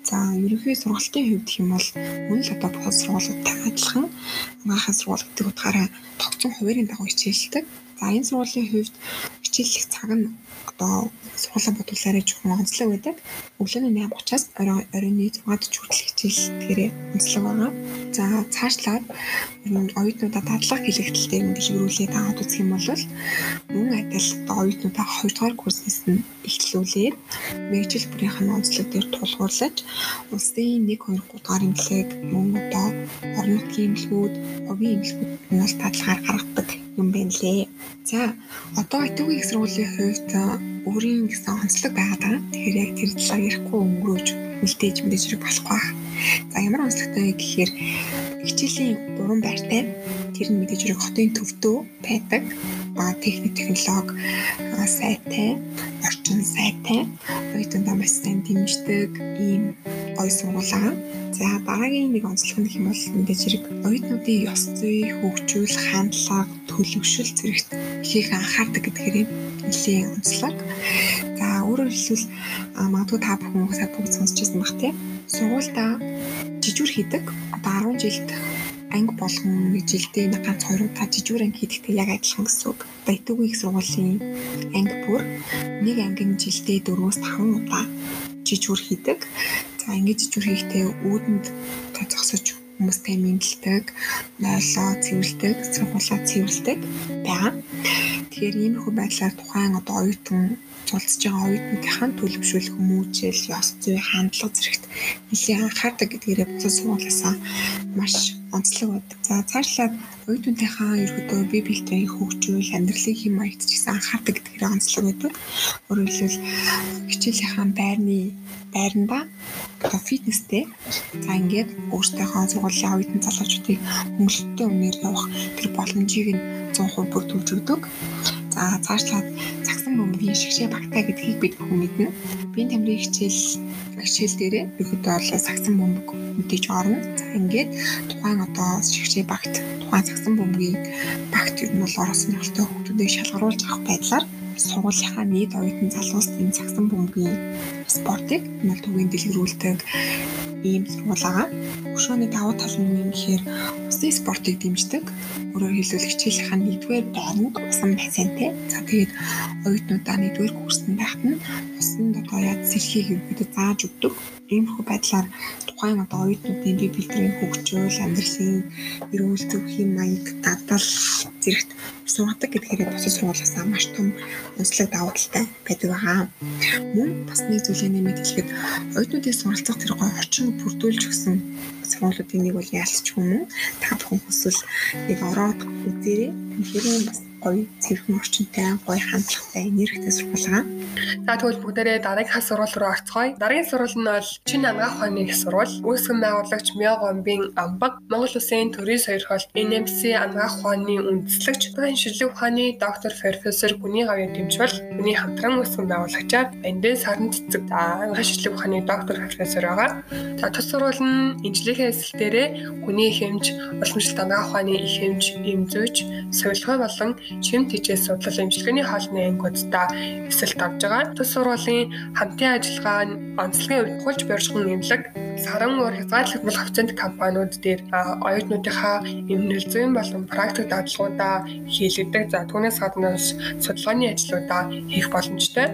За ерөнхий сургалтын хувьд гэх юм бол мөн л одоо бохол сургуулиудтай адилхан анхаахын сургууль гэдэг утгаараа тогтсон хуваарийн дагуу хичээлдэг. За энэ сургуулийн хувьд хичээллэх цаг нь одоо сургуулийн бодлуулаараа жоохон онцлог байдаг. Өглөөний 8:30-аас оройн 6-д хүртэл хичээлдгээрээ онцлог байгаа. За цаашлаад оюутнуудаа дадлага хэлэгдэл дээр нь дэлгэрүүлээд аваад үзэх юм бол мөн адил оюутнуудаа 2 дугаар курснаас нь эхлүүлээд мэрэгжил бүрийнх нь онцлог дээр тулгуурлаж улсын 1 2 3 дугаар имлэг мөн одоо орон нутгийн имлгүүд, овгийн имлгүүд нь бол дадлагаар гаргадаг юм байна лээ. За одоо итүүгийн их сургуулийн хувьд өөрийн гэсэн онцлог байгаад байгаа. Тэгэхээр яг тэр талаар ярихгүй өнгөрөөж үлдээж мэдээж хэрэг болохгүй байна. За ямар онцлогтой вэ гэхээр хичээлийн уран байртай тэр нь мэдээж хэрэг хотын төвдөө байдаг ба техник технологи сайтай, орчин сайтай, оюутан дамаас сайн дэмждэг ийм гоё сургуулаа. За дараагийн нэг онцлог нь хэм бол мэдээж хэрэг оюутнуудын ёс зүй, хөгжүүл, хандлага, төлөвшөл зэрэгт их анхаардаг гэдгээр нэлийн онцлог. За өөрөөр хэлбэл магадгүй та бүхэн сая бүгд сонсч байсан бах тий. Сургуультай жижүүр хийдэг. Одоо 10 жилд анги болгон нэг жилдээ нэг ганц хоёр удаа жижүүр анги хийдэгтэй яг адилхан гэсэн үг. Баятуугийн их сургуулийн анги бүр нэг ангийн жилдээ 4-5 удаа жижүүр хийдэг. За ингэж жижүүр хийхдээ үүдэнд зогсож хүмүүстэй мэдлдэг, нойлоо цэвэрлдэг, сургуулаа цэвэрлдэг байгаа. Тэгэхээр иймэрхүү байдлаар тухайн одоо оюутан цулцж байгаа оюутныхаа төлөвшүүлэх хүмүүжил, ёс зүй, хандлага зэрэгт нэлийн анхаардаг гэдгээрээ буцаж сургуулиасаа маш онцлог байдаг. За цаашлаад оюутнуудынхаа ерөөдөө бие биетэй хөгжүүл, амьдралын хэм маягт ч гэсэн анхаардаг гэдгээрээ онцлог байдаг. Өөрөөр хэлбэл хичээлийнхаа байрны байранда одоо фитнестэй за ингээд өөртөөхөө сургуулийн оюутан залуучуудыг хөнгөлөлттэй үнээр явах тэр боломжийг нь 100% бүр төлж өгдөг. За цаашлаад цагсан бөмбөгийн шигшээ багтаа гэдгийг бид бүхэн мэднэ. Биеийн тамирын хичээл хичээл дээрээ ерөөдөө бол цагсан бөмбөг мэдээж орно. За ингээд тухайн одоо шигшээ багт тухайн цагсан бөмбөгийн багт ер нь бол орсон нөхөлтөө хүмүүсийг шалгаруулж авах байдлаар сургуулийнхаа нийт оюутан залуус энэ цагсан бөмбөгийн спортыг мал түгээн дэлгэрүүлдэг ийм сургуулаа. Өшөөний давуу тал нь юм гэхээр усын спортыг дэмждэг. Өөрөөр хэлбэл хичээлийнхэн нэгдүгээр байранд усан бассейнтэй. За тэгээд оюутнуудаа нэгдүгээр курсанд байхад нь усанд одоо яд сэлхийг ерөөдөө зааж өгдөг. Иймэрхүү байдлаар тухайн одоо оюутнуудын бие биедрийн хөгжөөл, амьдралын эрүүл зөвхийн маяг, дадал зэрэгт сургадаг гэдгээрээ босож сургуулиасаа маш том онцлог давуу талтай байдаг байгаа. Мөн бас нэг зүйлээ нэмэт хэлэхэд оюутнуудын суралцах тэр гоо орчин бүрдүүлж өгсөн сургуулиудын нэг бол юм уу? Та бүхэн хүсвэл нэг ороод үзээрэй. Тэгэхээр бас гоё цэвэрхэн орчинтай, гоё хандлагатай, энергитэй сургуулаа. За тэгвэл бүгдээрээ дараагийн сургууль руу орцгоё. Дараагийн сургууль нь бол Чин ангаах ухааны их сургууль. Үүсгэн байгуулагч Мяо Гомбын амбаг, Монгол Улсын төрийн сойрхолт NMC ангаах ухааны үндэслэгч, тухайн шилэг ухааны доктор профессор Гүний гавьяа дэмжвэл хүний хамтран үүсгэн байгуулагчаар Бандын сарн цэцэг ангаах шилэг ухааны доктор профессор байгаа. За тус сургууль нь инжлэгийн эсэл дээрээ хүний хэмж, уламжлалт ангаах ухааны их хэмж, эмзүүч, совилгой болон шим тэжээс судлал эмчилгээний хоолны ангиудаа эсэлт авж байгаа. Тус сургуулийн хамтын ажиллагаа онцлогийн хувьд хулж борьжхон нэмлэг саран уур хязгаарлагдмал хавцанд компаниуд дээр оюутнуудынхаа эмнэл зүйн болон практик дадлгуудаа хийлгдэг. За түүнээс гадна судалгааны ажлуудаа хийх боломжтой.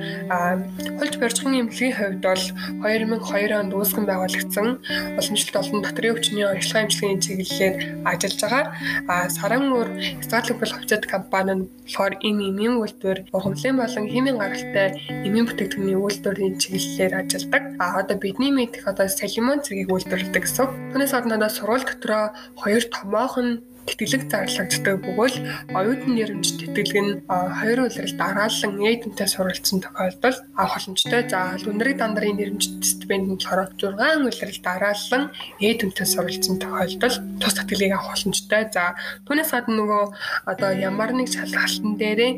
Хулж борьжхон эмнэлгийн хувьд бол 2002 онд үүсгэн байгуулагдсан уламжлалт олон дотрийн өвчний онцлогийн эмчилгээний чиглэлээр ажиллаж байгаа. Саран уур хязгаарлагдмал хавцад компани компани нь болохоор энэ эмийн үйлдвэр ургамлын болон химийн гаралтай эмийн бүтээгдэхүүний үйлдвэрийн чиглэлээр ажилладаг. А одоо бидний мэдих одоо салимон цэгийг үйлдвэрлэдэг гэсэн. Түүнээс гадна сургууль дотроо хоёр томоохон тэтгэлэг зарлагддаг бөгөөд оюутны нэрмж тэтгэлэг нь хоёр улирал дараалан эйдэнтэй суралцсан тохиолдолд авах боломжтой. За үнэрэг дандарын нэрмж стипенд нь болохоор 6 улирал дараалан эйдэнтэй суралцсан тохиолдолд тус тэтгэлгийг авах боломжтой. За түүнээс гадна нөгөө одоо ямар нэг шалгалтын дээрээ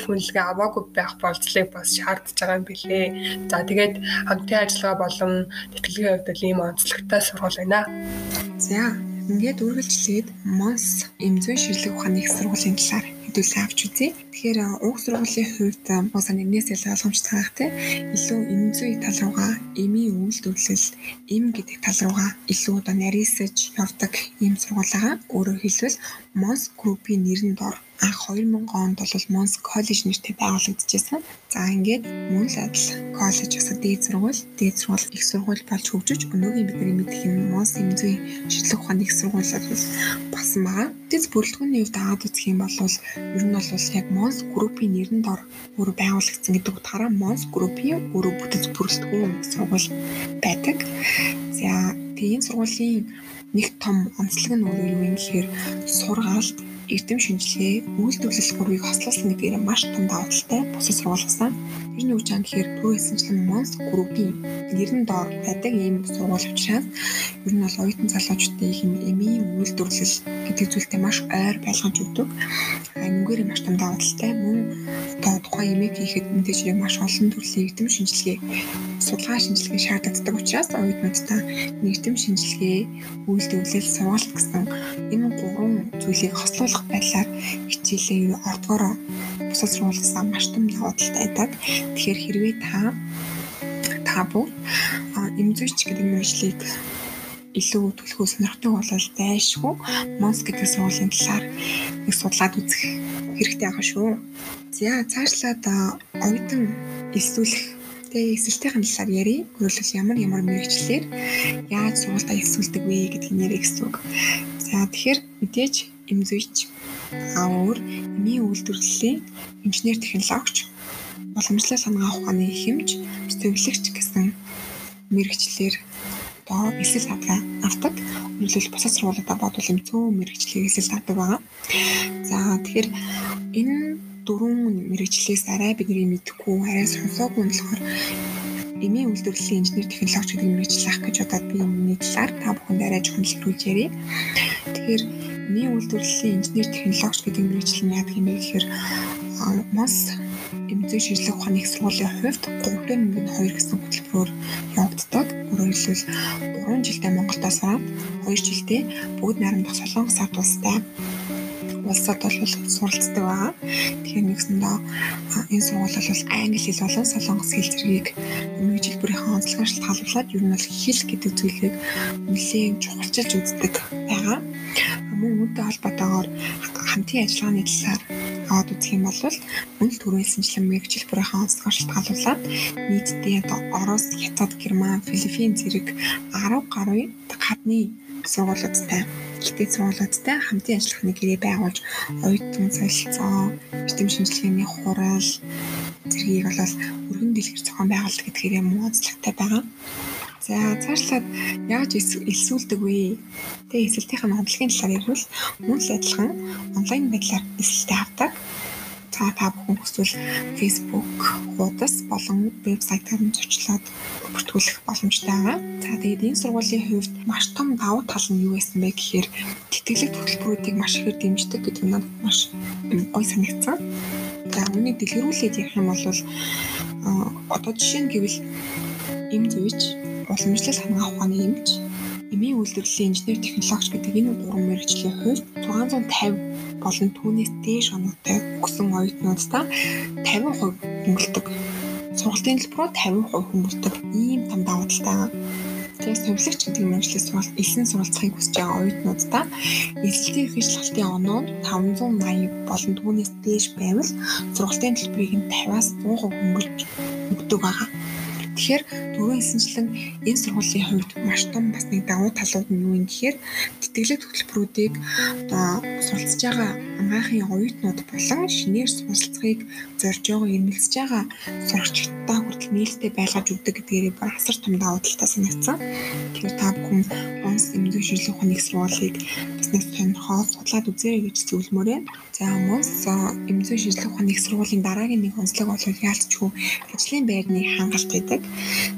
F үнэлгээ аваагүй байх болцлыг бас шаардж байгаа юм билээ. За тэгээд хамтын ажиллагаа болон тэтгэлгийн хувьд ийм онцлогтой сургууль байна. За Ингээд үргэлжлээд Монс эмзэн ширлэг ухааны их сургуулийн талаар хэдүүлээ авч үзье. Тэгэхээр уг сургуулийн хувьд босоо нэрнээс ил ойлгомжтой байх те илүү эмзэн тал руугаа эмийн үйлдвэрлэл эм гэдэг тал руугаа илүү одоо нарийсаж явдаг ийм сургууль байгаа. Өөрөөр хэлбэл Монс группийн нэрэн дор анх 2000 онд бол Монс коллеж нэртэй байгуулагдчихсан. За ингээд мөн л адил коллеж бас дээд сургууль, дээд сургууль их сургууль болж хөгжиж өнөөгийн бидний мэдэх юм Монс эмзэн ширлэг ухааны их сургууль бол басан байгаа. Тэц бүрэлдэхүүний хувьд аваад үзэх юм бол ер нь бол яг Монс группийн нэрэн дор өөрө байгуулагдсан гэдэг утгаараа Монс группийн өөрө бүтэц бүрэлдэхүүн сургууль байдаг. За тэгээ энэ сургуулийн нэг том онцлог нь өөрөө юу юм гэхээр сургаалт эрдэм шинжилгээ, үйлдвэрлэл гурвыг хослуулсан гэдгээр маш том давуу талтай бусад сургуулиасан. Тэр нь юу гэж гэхээр түрүү хэлсэнчлэн Mons группийн нэрэн доор байдаг ийм сургууль учраас ер нь бол оюутан залуучдын ийм эмийн үйлдвэрлэл гэдэг зүйлтэй маш ойр байлгаж өгдөг. Энэгээр маш том давуу талтай мөн тухайн эмийг хийхэд мэдээж маш олон төрлийн эрдэм шинжилгээ судалгаа шинжилгээ шаардлагатай учраас оюутнуудтай нэгдэм шинжилгээ, үйлдвэрлэл, сургалт гэсэн энэ гурван зүйлийг хослуулах байдлаар хичээлээ ордгороо бусад сургуулиасаа маш том давуу талтай байдаг. Тэгэхээр хэрвээ та та бүр эмзүүч гэдэг мэржлийг илүү төлөхөө сонирхдаг бол зайшгүй Монс гэдэг сургуулийн талаар нэг судлаад үзэх хэрэгтэй байгаа шүү. За цаашлаад оюутан элсүүлэх Тэгээ эсэлтийн талаар ярив. Өөрөлдөл ямар ямар мэрэгчлэр яаж сургуультаа эсүүлдэг вэ гэдгийг нэрээ гэсэн үг. За тэгэхээр мэдээж эмзүйч аавар эмийн үйлдвэрлэлийн инженер технологич уламжлал сангаа ухааны хэмж зөвлөгч гэсэн мэрэгчлэр одоо эсэл хадгаа авдаг. Өөрөлдөл бусад сургуулиудаа бодвол юм зөөн мэрэгчлэр эсэл авдаг байгаа. За тэгэхээр энэ дөрвөн мэрэгчлээс арай бидний мэдхгүй арай сонсоогүй болохоор эмийн үйлдвэрлэлийн инженер технологич гэдэг мэрэгжил ах гэж удаад би юмны талаар та бүхэнд арай жоохон илрүүлж ярив. Тэгэхээр эмийн үйлдвэрлэлийн инженер технологич гэдэг мэрэгжил нь яадаг юм бэ гэхээр мос эмзэг шинжилгээ ухааны их сургуулийн хувьд 3.2 гэсэн хөтөлбөрөөр явагддаг. Өөрөөр хэлбэл 3 жилдээ Монголдо сураад 2 жилдээ бүгд найрамдах Солонгос ард улстай улсад бол суралцдаг байгаа. Тэгэхээр нэгсэндээ энэ сургууль бол англи хэл болон солонгос хэл зэргийг өмнөгийн жилбэрийн онцлогоор шалтгаалуулаад ер нь бол хэл гэдэг зүйлийг нэлээд чухалчилж үздэг байгаа. Мөн үүнтэй холбоотойгоор хамтын ажиллагааны талаар аваад үзэх юм бол мөн мэрэгжил бүрийн онцлогоор шалтгаалуулаад нийтдээ одоо Орос, Хятад, Герман, Филиппин зэрэг 10 гаруй гадны сургуулиудтай ихтэй сургуулиудтай хамтын ажиллахны гэрээ байгуулж оюутан солилцоо, эрдэм шинжилгээний хурал зэргийг бол өргөн дэлгэр зохион байгуулалт гэдгээр муу онцлогтой байгаа. За цаашлаад яаж элсүүлдэг вэ? Тэгээ эсэлтийн хандлагын талаар ярил мөн л адилхан онлайн байдлаар эсэлтээ авдаг та та бүхэн хүсвэл Facebook хуудас болон вебсайтаар нь зочлоод бүртгүүлэх боломжтой байгаа. За тэгээд энэ сургуулийн хувьд маш том давуу тал нь юу байсан бэ гэхээр тэтгэлэг хөтөлбөрүүдийг маш ихээр дэмждэг гэдэг нь маш гой санагдсан. За үүнийг дэлгэрүүлээд ярих юм бол одоо жишээ нь гэвэл эм зүйч уламжлал хамгаах ухааны эмч эмийн үйлдвэрлэлийн инженер технологич гэдэг энэ гурван мэрэгжлийн хувьд 650 болон түүнээс дээш оноотой өгсөн оюутнуудаа 50% хөнгөлдөг. Сургалтын төлбөрөөр 50% хөнгөлдөг. Ийм том давуу талтай байгаа. Тэгээд совилогч гэдэг мэргэжлээс бол элсэн суралцахыг хүсэж байгаа оюутнуудаа эсэлтийн хэрэгжлэлтийн оноо 580 болон түүнээс дээш байвал сургалтын төлбөрийг нь 50-аас 100% хөнгөлж өгдөг байгаа. Тэгэхээр дөрөв хэлсэнчлэн энэ сургуулийн хувьд маш том бас нэг давуу талууд нь юу юм гэхээр тэтгэлэг хөтөлбөрүүдийг одоо суралцж байгаа ангаахын оюутнууд болон шинээр суралцахыг зорж байгаа эрмэлзэж байгаа сурагчдаа хүртэл нээлттэй байлгаж өгдөг гэдгээрээ асар том давуу талтай санагдсан. Тэгэхээр та бүхэн онс эмзэг шинжилгээ ухааны сургуулийг бас нэг сонирхоод судлаад үзээрэй гэж зөвлөмөрөө. За Монс эмзэг шинжилгээ ухааны сургуулийн дараагийн нэг онцлог бол яалтчгүй ажлын байрны хангалт байдаг.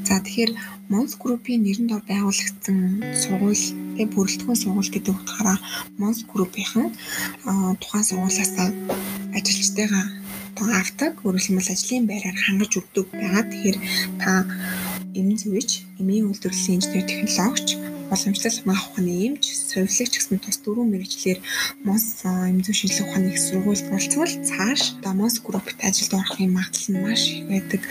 За тэгэхээр Монс группийн нэрэн дор байгуулагдсан сургууль тэг бүрэлдэхүүн сургууль гэдэг утгаараа Монс группийнхан тухайн сургуулиас ажилчдыгаа одоо авдаг өөрөлдмөл ажлын байраар хангаж өгдөг байгаа. Тэгэхээр та эмэн зүйч, эмийн үйлдвэрлэлийн инженер технологич уламжлал хамгаах ухааны эмч, совилогч гэсэн тус дөрвөн мэрэгчлэр МОС эмзүү шинжилгээ ухааны их сургуульд болцвол цааш МОС группт ажилд орохын магадлал нь маш их байдаг.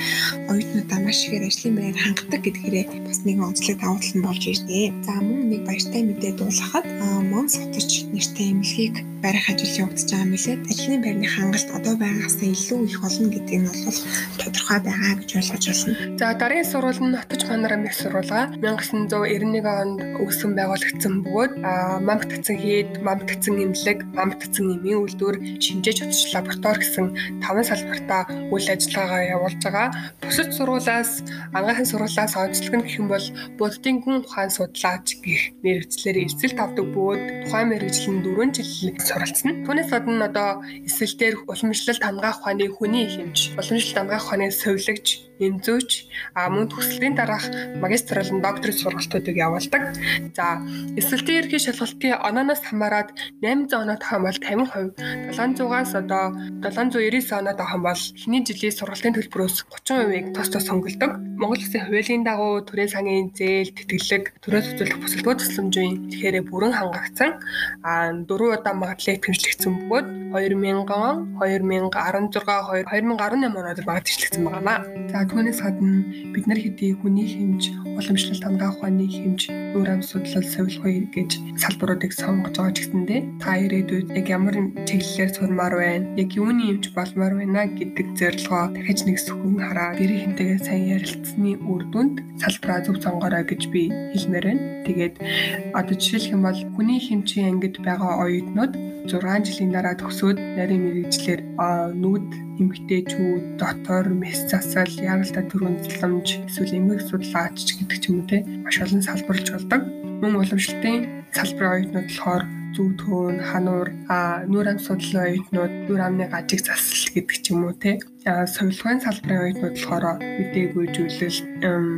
Оюутнуудаа маш ихээр ажлын байр хангадаг гэдгээрээ бас нэгэн онцлог давуу тал нь болж ирнэ. За мөн нэг баяртай мэдээ дуулахад МОНС хотч нэртэй эмнэлгийг барих ажил явагдаж байгаа мөлий. Ажлын байрны хангалт одоо байгаагаас илүү их болно гэдэг нь бол тодорхой байгаа гэж ойлгож байна. За дараагийн сурвалж нь Хотч Панорам их сурвалга 1991 онд өгсөн байгуулагдсан бөгөөд мамт татсан хэд, мамт татсан эмнэлэг, мамт татсан эмийн үйлдвэр, шинжээч утас лаборатори гэсэн таван салбартаа үйл ажиллагаагаа явуулж байгаа. Бусад сургуулиас ангаахын сургуулиас онцлог нь гэх юм бол буддын гүн ухаан судлаач гэх мэрэгчлэр эзэлт авдаг бөгөөд тухайн мэрэгжлийн 4 жил суралцсан. Түүнээс гадна одоо эсэл дээр уламжлалт хамгаах ухааны хүний хэмж, уламжлалт хамгаах ухааны совилогч, эмзөөч а мөн төгслийн дараах магистрал нь докторийн сургалтуудыг явуулдаг. За эсвэлтийн ерхий шалгалтын ононоос хамаарат 800 оноод хан бол 50%, 700-аас одоо 799 оноод хан бол эхний жилийн сургалтын төлбөрөөс 30%-ийг тос тос хөнгөлдөг. Монгол Улсын хуулийн дагуу төрийн сангийн зээл, тэтгэлэг, төрөөс үзүүлэх бүсэлгөө тусламжийн тэгэхээр бүрэн хангагдсан. А дөрвөн удаа магадлалыг тэмцлэгдсэн бөгөөд 2000 он, 2016, 2018 оноод багт ишлэгдсэн байна. За түүнээс гадна бид нар хэдий хүний хэмж, уламжлалт хамгаах ухааны хэмж, нүүр ам судлал, совилгоё гэж салбаруудыг сонгож байгаа ч гэсэндээ та ирээдүйд яг ямар чиглэлээр сурмаар байна, яг юуны хэмж болмоор байна гэдэг зорилгоо дахиж нэг сүхэн хараа гэрээ хинтэйгээ сайн ярилцсны үр дүнд салбараа зөв сонгорой гэж би хэлмээр байна. Тэгээд одоо жишээлх юм бол хүний хэмжээ ангид байгаа оюутнууд 6 жилийн дараа төгсөөд нарийн мэрэгчлэр нүд эмгтээчүүд, дотор мэс засал, яралтай төрийн засламж, эсвэл эмгэг судлаач гэдэг ч юм уу те маш олон салбарлаж болдог. Мөн уламжлалтын салбарын оюутнууд болохоор зүг төөн, хануур, а нүүр ам судлалын оюутнууд нүүр амны гажиг засал гэдэг ч юм уу те совилгын салбарын оюутнууд болохоор мэдээгүй зүйлэл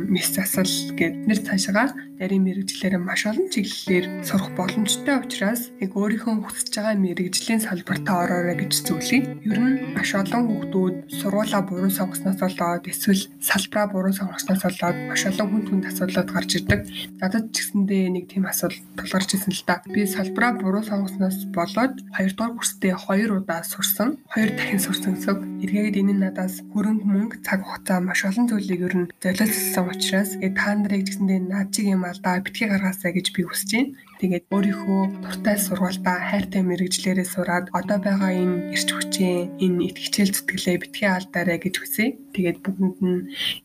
мис засал гэдэг нэр цаашаа нарийн мэрэгчлэр маш олон чиглэлээр сурах боломжтой учраас яг өөрийнхөө хүсэж байгаа мэрэгжлийн салбарт ороорой гэж зөвлөе. Ер нь маш олон хүүхдүүд сургуулаа буруу сонгосноос болоод эсвэл салбараа буруу сонгосноос болоод маш олон хүн хүнд асуудлууд гарч ирдэг. Надад ч гэсэндээ нэг тийм асуудал тулгарч ирсэн л да. Би салбараа буруу сонгосноос болоод 2 дугаар курстээ 2 удаа сурсан. 2 дахин сурсан гэсэн. Эргээгээд энэ нь надаас хөрөнгө мөнгө цаг хугацаа маш олон зүйлийг ер нь золиослсон учраас э та нарыг гэсэндээ наад чиг юм алдаа битгий гаргаасаа гэж би хүсэж байна. Тэгээд өөрийнхөө дуртай сургуультаа хайртай мэрэгжлэрээ сураад одоо байгаа энэ эрч хүчээ, энэ итгэжэл зүтгэлээ битгий алдаарай гэж хүсье. Тэгээд бүгдэнд нь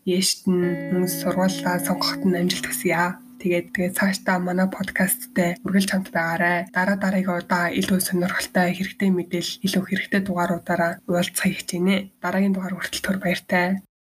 яшт нь мөн сургуулаа сонгоход нь амжилт хүсье. Тэгээд тэгээд цаашдаа манай подкасттай үргэлж хамт байгаарай. Дараа дараагийн удаа илүү сонирхолтой хэрэгтэй мэдээлэл илүү хэрэгтэй дугааруудаараа уулзахыг хичээнэ. Дараагийн дугаар хүртэл түр баяртай.